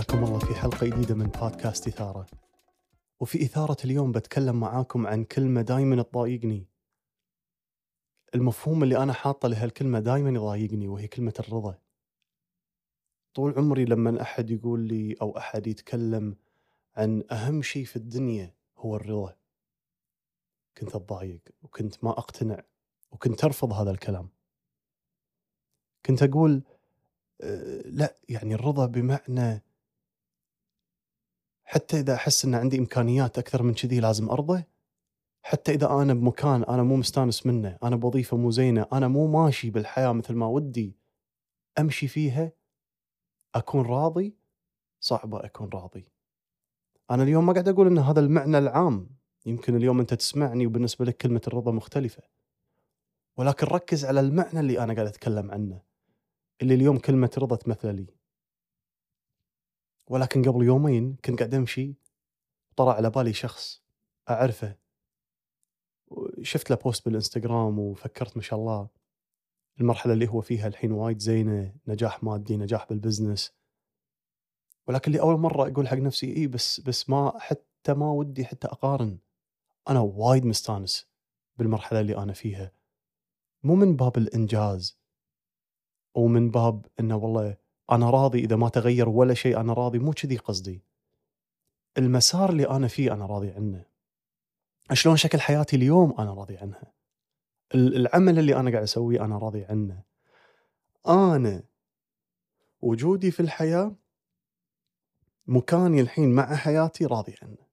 حياكم الله في حلقة جديدة من بودكاست إثارة. وفي إثارة اليوم بتكلم معاكم عن كلمة دايما تضايقني. المفهوم اللي أنا حاطه لهالكلمة دايما يضايقني وهي كلمة الرضا. طول عمري لما أحد يقول لي أو أحد يتكلم عن أهم شيء في الدنيا هو الرضا كنت أتضايق وكنت ما أقتنع وكنت أرفض هذا الكلام. كنت أقول أه لا يعني الرضا بمعنى حتى إذا أحس أن عندي إمكانيات أكثر من كذي لازم أرضى حتى إذا أنا بمكان أنا مو مستانس منه أنا بوظيفة مو زينة أنا مو ماشي بالحياة مثل ما ودي أمشي فيها أكون راضي صعبة أكون راضي. أنا اليوم ما قاعد أقول أن هذا المعنى العام. يمكن اليوم أنت تسمعني وبالنسبة لك كلمة الرضا مختلفة. ولكن ركز على المعنى اللي أنا قاعد أتكلم عنه. اللي اليوم كلمة رضا تمثل لي. ولكن قبل يومين كنت قاعد أمشي طلع على بالي شخص أعرفه. شفت له post بالإنستغرام وفكرت ما شاء الله المرحلة اللي هو فيها الحين وايد زينة نجاح مادي نجاح بال business. ولكن لأول مرة أقول حق نفسي إيه بس بس ما حتى ما ودي حتى أقارن. أنا وايد مستانس بالمرحلة اللي أنا فيها. مو من باب الإنجاز ومن باب إنه والله أنا راضي إذا ما تغير ولا شيء أنا راضي. مو كذي قصدي. المسار اللي أنا فيه أنا راضي عنه. شلون شكل حياتي اليوم أنا راضي عنها. العمل اللي أنا قاعد أسويه أنا راضي عنه. أنا وجودي في الحياة مكاني الحين مع حياتي راضي عنه.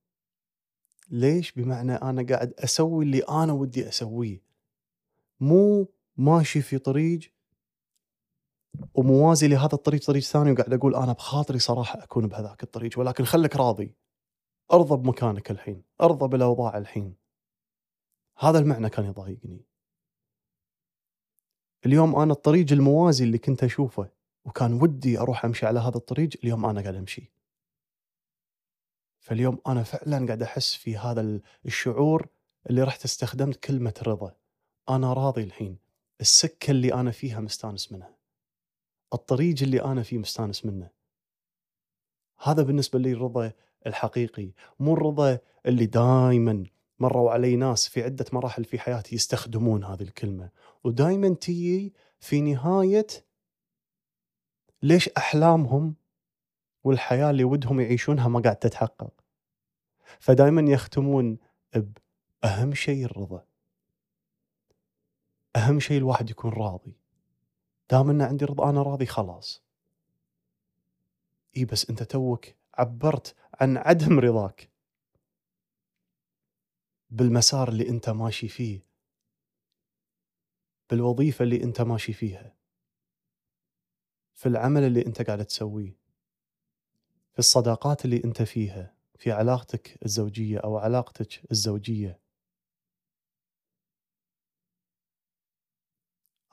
ليش؟ بمعنى أنا قاعد أسوي اللي أنا ودي أسويه. مو ماشي في طريق وموازي لهذا الطريق طريق ثاني وقاعد أقول أنا بخاطري صراحة أكون بهذاك الطريق ولكن خليك راضي. أرضى بمكانك الحين أرضى بالأوضاع الحين. هذا المعنى كان يضايقني. اليوم أنا الطريق الموازي اللي كنت أشوفه وكان ودي أروح أمشي على هذا الطريق اليوم أنا قاعد أمشي. فاليوم أنا فعلا قاعد أحس في هذا الشعور اللي رحت استخدمت كلمة رضا. أنا راضي الحين. السكة اللي أنا فيها مستانس منها. الطريق اللي أنا فيه مستانس منه. هذا بالنسبة لي الرضا الحقيقي مو الرضا اللي دائما مروا علي ناس في عدة مراحل في حياتي يستخدمون هذه الكلمة. ودائما تيجي في نهاية ليش أحلامهم والحياة اللي ودهم يعيشونها ما قاعد تتحقق. فدائما يختمون باهم شيء الرضا. أهم شيء الواحد يكون راضي. دام ان عندي رضا أنا راضي خلاص. إي بس أنت توك عبرت عن عدم رضاك. بالمسار اللي أنت ماشي فيه. بالوظيفة اللي أنت ماشي فيها. في العمل اللي أنت قاعد تسويه. في الصداقات اللي أنت فيها. في علاقتك الزوجية أو علاقتك الزوجية.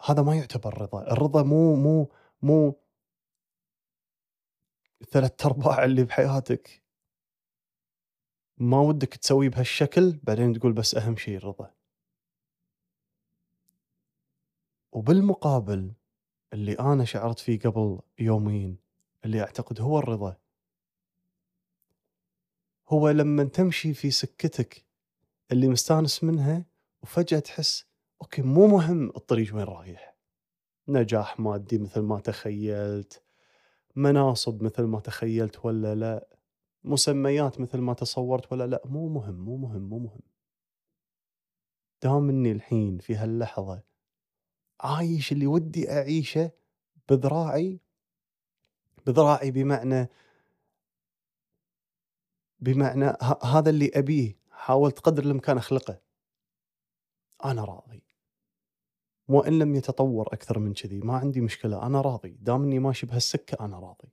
هذا ما يعتبر رضا الرضا مو مو مو ثلاث أرباع اللي بحياتك. ما ودك تسويه بهالشكل بعدين تقول بس أهم شيء الرضا وبالمقابل اللي أنا شعرت فيه قبل يومين اللي أعتقد هو الرضا. هو لما تمشي في سكتك اللي مستانس منها وفجأة تحس أوكي مو مهم الطريق وين رايح. نجاح مادي مثل ما تخيلت مناصب مثل ما تخيلت ولا لا مسميات مثل ما تصورت ولا لا مو مهم مو مهم مو مهم. دام إني الحين في هاللحظة عايش اللي ودي أعيشه بذراعي بذراعي بمعنى بمعنى هذا اللي أبيه حاولت قدر الإمكان أخلقه. أنا راضي. وإن لم يتطور أكثر من كذي ما عندي مشكلة أنا راضي. دام إني ماشي بهالسكة أنا راضي.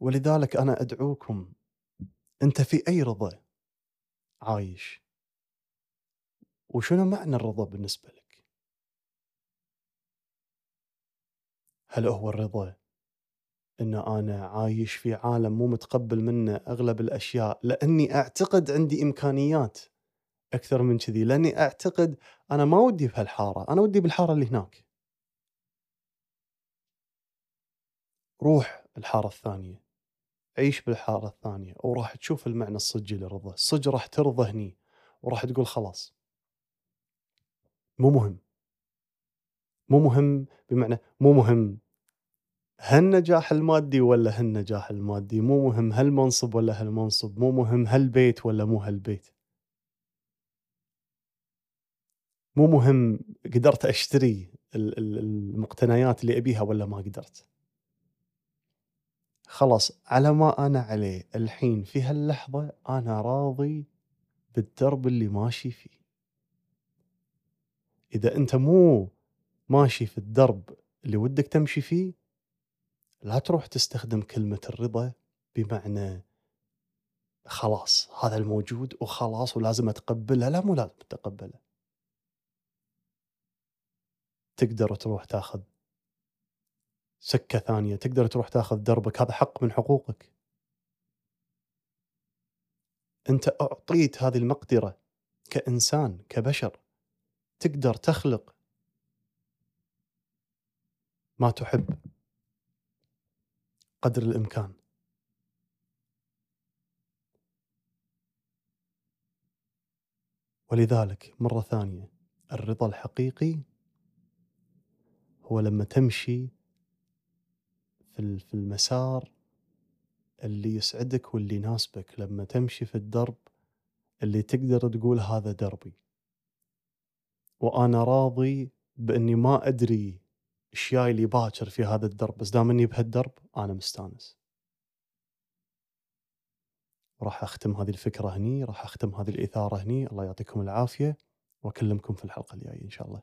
ولذلك أنا أدعوكم أنت في أي رضا عايش؟ وشنو معنى الرضا بالنسبة لك؟ هل هو الرضا إن أنا عايش في عالم مو متقبل منه أغلب الأشياء لأني أعتقد عندي إمكانيات أكثر من كذي لأني أعتقد أنا ما ودي بهالحارة أنا ودي بالحارة اللي هناك. روح الحارة الثانية عيش بالحارة الثانية وراح تشوف المعنى الصجي للرضا الصج راح ترضى هني وراح تقول خلاص. مو مهم. مو مهم بمعنى مو مهم هالنجاح المادي ولا هالنجاح المادي؟ مو مهم هالمنصب ولا هالمنصب مو مهم هالبيت ولا مو هالبيت. مو مهم قدرت أشتري المقتنيات اللي أبيها ولا ما قدرت. خلاص على ما أنا عليه الحين في هاللحظة أنا راضي بالدرب اللي ماشي فيه. إذا أنت مو ماشي في الدرب اللي ودك تمشي فيه لا تروح تستخدم كلمة الرضا بمعنى خلاص هذا الموجود وخلاص ولازم أتقبله. لا مو لازم تتقبله. تقدر تروح تاخذ سكة ثانية تقدر تروح تاخذ دربك هذا حق من حقوقك. أنت أعطيت هذه المقدرة كإنسان كبشر تقدر تخلق ما تحب. قدر الإمكان. ولذلك مرة ثانية الرضا الحقيقي هو لما تمشي في المسار اللي يسعدك واللي يناسبك. لما تمشي في الدرب اللي تقدر تقول هذا دربي. وأنا راضي بإني ما أدري إيش جاي لي باكر في هذا الدرب بس دام إني بهالدرب أنا مستانس. راح أختم هذه الفكرة هني راح أختم هذه الإثارة هني. الله يعطيكم العافية وأكلمكم في الحلقة الجاية إن شاء الله.